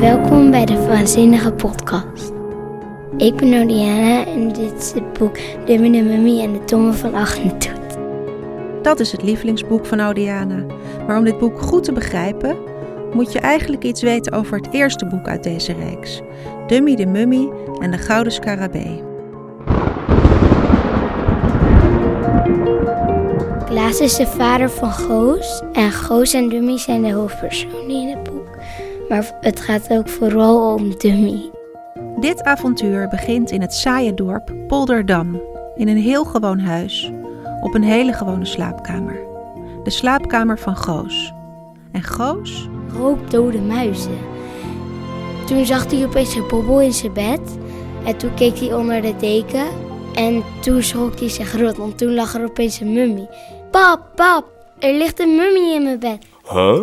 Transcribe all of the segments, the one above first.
Welkom bij de Waanzinnige Podcast. Ik ben Odiana en dit is het boek De Mini Mummy en de Tongen van Agnetoet. Dat is het lievelingsboek van Odiana. Maar om dit boek goed te begrijpen, moet je eigenlijk iets weten over het eerste boek uit deze reeks: Dummy de Mummy en de Gouden Scarabee. Klaas is de vader van Goos en Goos en Dummy zijn de hoofdpersonen in het boek. Maar het gaat ook vooral om Dummy. Dit avontuur begint in het saaie dorp Polderdam, in een heel gewoon huis, op een hele gewone slaapkamer. De slaapkamer van Goos. En Goos? Rook dode muizen. Toen zag hij opeens een bobbel in zijn bed en toen keek hij onder de deken en toen schrok hij zich rot, want toen lag er opeens een mummie. Pap, pap, er ligt een mummie in mijn bed. Huh?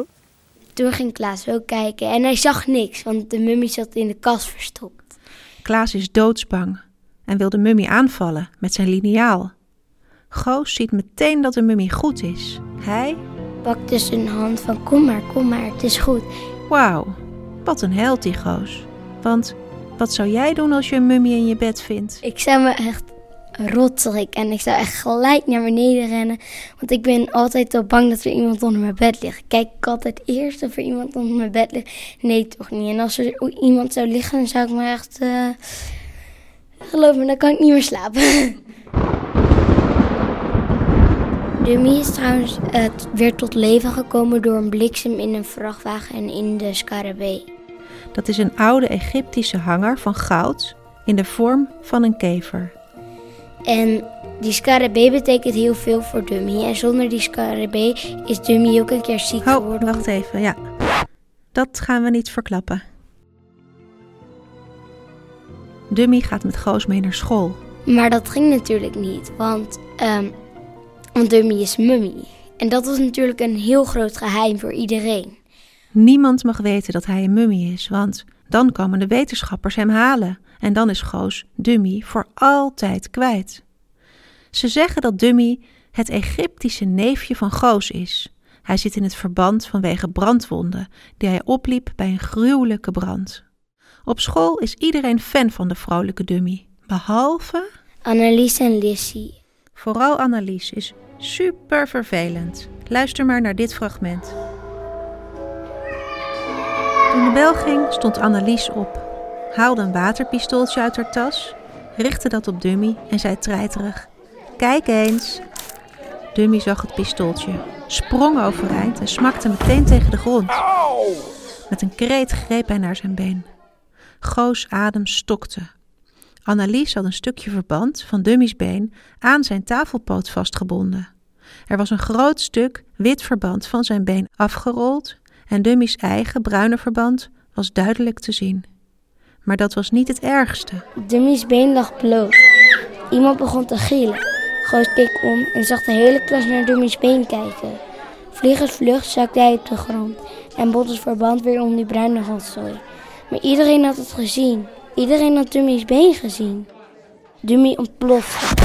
Toen ging Klaas ook kijken en hij zag niks, want de mummie zat in de kast verstopt. Klaas is doodsbang en wil de mummie aanvallen met zijn liniaal. Goos ziet meteen dat de mummie goed is. Hij, Pakte zijn hand van kom maar, kom maar, het is goed. wauw, wat een held die Goos. Want wat zou jij doen als je een mummie in je bed vindt? Ik zou me echt rotschrikken en ik zou echt gelijk naar beneden rennen. Want ik ben altijd al bang dat er iemand onder mijn bed ligt. Kijk ik altijd eerst of er iemand onder mijn bed ligt. Nee, toch niet. En als er iemand zou liggen, dan zou ik me echt... eh, Geloof me, dan kan ik niet meer slapen. Dummy is trouwens eh, weer tot leven gekomen door een bliksem in een vrachtwagen en in de scarabee. Dat is een oude Egyptische hanger van goud in de vorm van een kever. En die scarabee betekent heel veel voor Dummy. En zonder die scarabee is Dummy ook een keer ziek Oh, geworden. wacht even, ja. Dat gaan we niet verklappen. Dummy gaat met Goos mee naar school. Maar dat ging natuurlijk niet, want, ehm, want Dummy is mummy. En dat was natuurlijk een heel groot geheim voor iedereen. Niemand mag weten dat hij een mummie is, want dan komen de wetenschappers hem halen. En dan is Goos Dummy voor altijd kwijt. Ze zeggen dat Dummy het Egyptische neefje van Goos is. Hij zit in het verband vanwege brandwonden die hij opliep bij een gruwelijke brand. Op school is iedereen fan van de vrolijke Dummy, behalve Annelies en Lissy. Vooral Annelies is super vervelend. Luister maar naar dit fragment. Toen de bel ging, stond Annelies op, haalde een waterpistooltje uit haar tas, richtte dat op Dummy en zei treiterig: Kijk eens. Dummy zag het pistooltje, sprong overeind en smakte meteen tegen de grond. Met een kreet greep hij naar zijn been. Goos adem stokte. Annelies had een stukje verband van Dummy's been aan zijn tafelpoot vastgebonden. Er was een groot stuk wit verband van zijn been afgerold en Dummy's eigen bruine verband was duidelijk te zien. Maar dat was niet het ergste. Dummy's been lag bloot. Iemand begon te gillen. Goos keek om en zag de hele klas naar Dummy's been kijken. Vliegensvlug zakte hij op de grond en bot het verband weer om die bruine rotzooi. Maar iedereen had het gezien. Iedereen had Dummy's been gezien. Dummy ontplofte.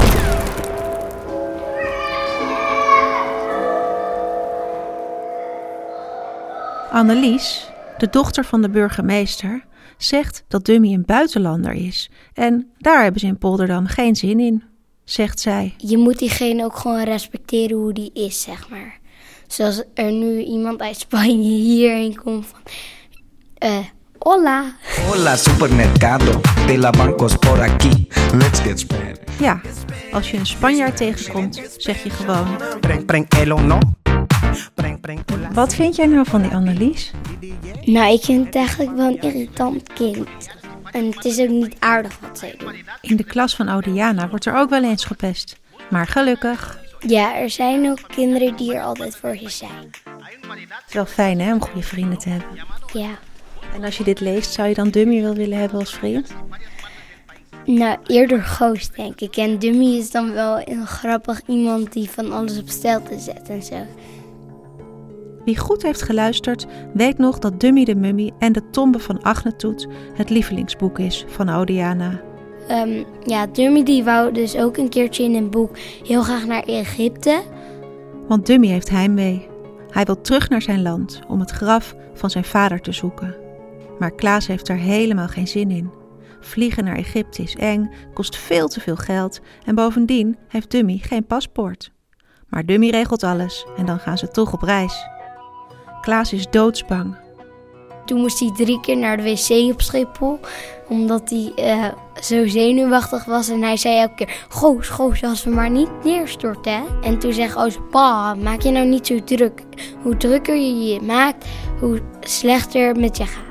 Annelies, de dochter van de burgemeester, zegt dat Dummy een buitenlander is. En daar hebben ze in Polderdam geen zin in, zegt zij. Je moet diegene ook gewoon respecteren hoe die is, zeg maar. Zoals er nu iemand uit Spanje hierheen komt van... eh, hola. Hola, supermercado de la bancos por aquí. Let's get Spanish. Ja, als je een Spanjaard tegenkomt, zeg je gewoon. Preng, preng, el o no. Preng, preng, hola. Wat vind jij nou van die Annelies? Nou, ik vind het eigenlijk wel een irritant kind. En het is ook niet aardig wat zij doen. In de klas van Odiana wordt er ook wel eens gepest. Maar gelukkig. Ja, er zijn ook kinderen die er altijd voor je zijn. Het is wel fijn hè, om goede vrienden te hebben. Ja. En als je dit leest, zou je dan Dummy wel willen hebben als vriend? Nou, eerder Goos, denk ik. En Dummy is dan wel een grappig iemand die van alles op stelte zet en zo. Wie goed heeft geluisterd, weet nog dat Dummy de Mummy en de Tombe van Agnetoet het lievelingsboek is van Odiana. Ehm, ja, Dummy die wou dus ook een keertje in een boek heel graag naar Egypte. Want Dummy heeft heimwee. Hij wil terug naar zijn land om het graf van zijn vader te zoeken. Maar Klaas heeft er helemaal geen zin in. Vliegen naar Egypte is eng, kost veel te veel geld en bovendien heeft Dummy geen paspoort. Maar Dummy regelt alles en dan gaan ze toch op reis. Klaas is doodsbang. Toen moest hij drie keer naar de wc op Schiphol, omdat hij eh, zo zenuwachtig was. En hij zei elke keer, goos, goos, als we maar niet neerstorten. Hè? En toen zei Goos, pa, maak je nou niet zo druk. Hoe drukker je je maakt, hoe slechter het met je gaat.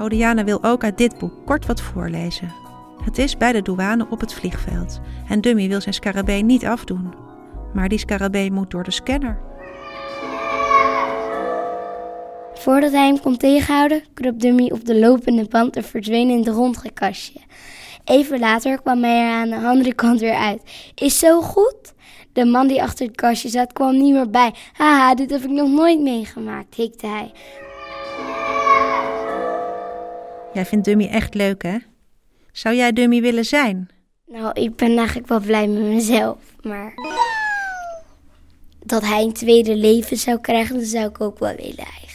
Odiana wil ook uit dit boek kort wat voorlezen. Het is bij de douane op het vliegveld en Dummy wil zijn scarabee niet afdoen. Maar die scarabee moet door de scanner. Voordat hij hem kon tegenhouden, kroop Dummy op de lopende band en verdween in het rondgekastje. Even later kwam hij er aan de andere kant weer uit. Is zo goed? De man die achter het kastje zat kwam niet meer bij. Haha, dit heb ik nog nooit meegemaakt, hikte hij. Jij vindt Dummy echt leuk, hè? Zou jij Dummy willen zijn? Nou, ik ben eigenlijk wel blij met mezelf, maar dat hij een tweede leven zou krijgen, dat zou ik ook wel willen eigenlijk.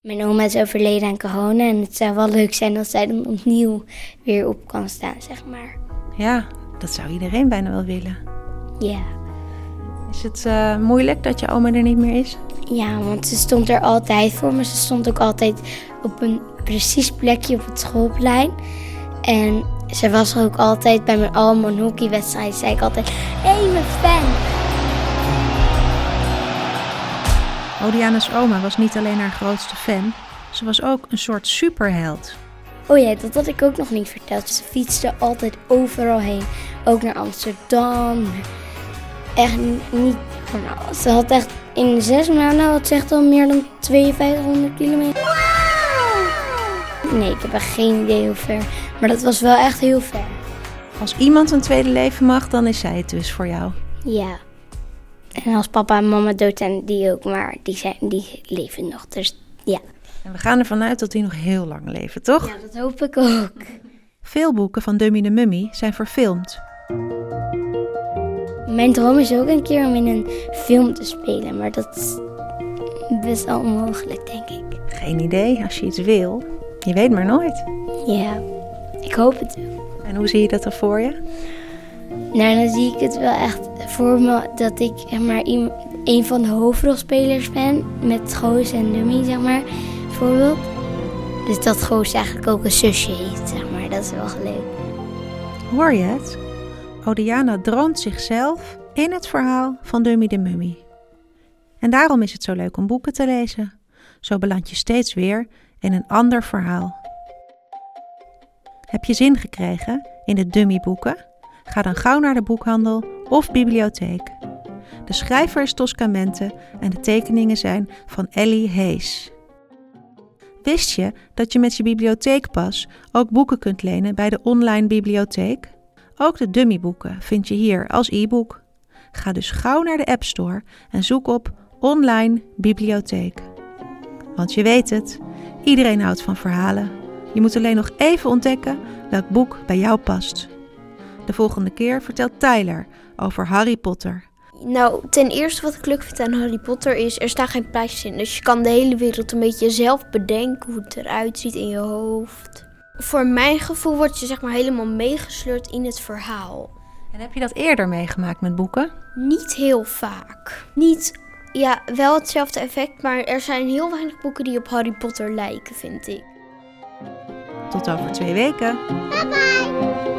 Mijn oma is overleden aan corona en het zou wel leuk zijn als zij dan opnieuw weer op kan staan, zeg maar. Ja, dat zou iedereen bijna wel willen. Ja. Is het eh, moeilijk dat je oma er niet meer is? Ja, want ze stond er altijd voor me. Ze stond ook altijd op een precies plekje op het schoolplein. En ze was er ook altijd bij mijn allemaal hockeywedstrijd. Zei ik altijd, hé hey, mijn fan. Odiana's oma was niet alleen haar grootste fan, ze was ook een soort superheld. Oh ja, dat had ik ook nog niet verteld. Ze fietste altijd overal heen. Ook naar Amsterdam. Echt niet normaal. Ze had echt in zes maanden had ze echt al meer dan 5200 kilometer. Nee, ik heb echt geen idee hoe ver. Maar dat was wel echt heel ver. Als iemand een tweede leven mag, dan is zij het dus voor jou. Ja. En als papa en mama dood zijn, die ook. Maar die, zijn, die leven nog. Dus ja. En we gaan ervan uit dat die nog heel lang leven, toch? Ja, dat hoop ik ook. Veel boeken van Dummy de Mummy zijn verfilmd. Mijn droom is ook een keer om in een film te spelen. Maar dat is best wel onmogelijk, denk ik. Geen idee, als je iets wil. Je weet maar nooit. Ja, ik hoop het. En hoe zie je dat dan voor je? Nou, dan zie ik het wel echt voor me dat ik zeg maar een van de hoofdrolspelers ben. Met Goos en Dummy, zeg maar, bijvoorbeeld. Dus dat Goos eigenlijk ook een zusje heeft, zeg maar. Dat is wel leuk. Hoor je het? Odiana droomt zichzelf in het verhaal van Dummy de Mummy. En daarom is het zo leuk om boeken te lezen. Zo beland je steeds weer in een ander verhaal. Heb je zin gekregen in de Dummy-boeken? Ga dan gauw naar de boekhandel of bibliotheek. De schrijver is Tosca Mente en de tekeningen zijn van Ellie Hees. Wist je dat je met je bibliotheekpas ook boeken kunt lenen bij de online bibliotheek? Ook de dummyboeken vind je hier als e-book. Ga dus gauw naar de App Store en zoek op online bibliotheek. Want je weet het, iedereen houdt van verhalen. Je moet alleen nog even ontdekken welk boek bij jou past. De volgende keer vertelt Tyler over Harry Potter. Nou, ten eerste wat ik leuk vind aan Harry Potter is, er staan geen plaatjes in. Dus je kan de hele wereld een beetje zelf bedenken hoe het eruit ziet in je hoofd. Voor mijn gevoel word je zeg maar helemaal meegesleurd in het verhaal. En heb je dat eerder meegemaakt met boeken? Niet heel vaak. Niet, ja, wel hetzelfde effect, maar er zijn heel weinig boeken die op Harry Potter lijken, vind ik. Tot over twee weken. Bye bye!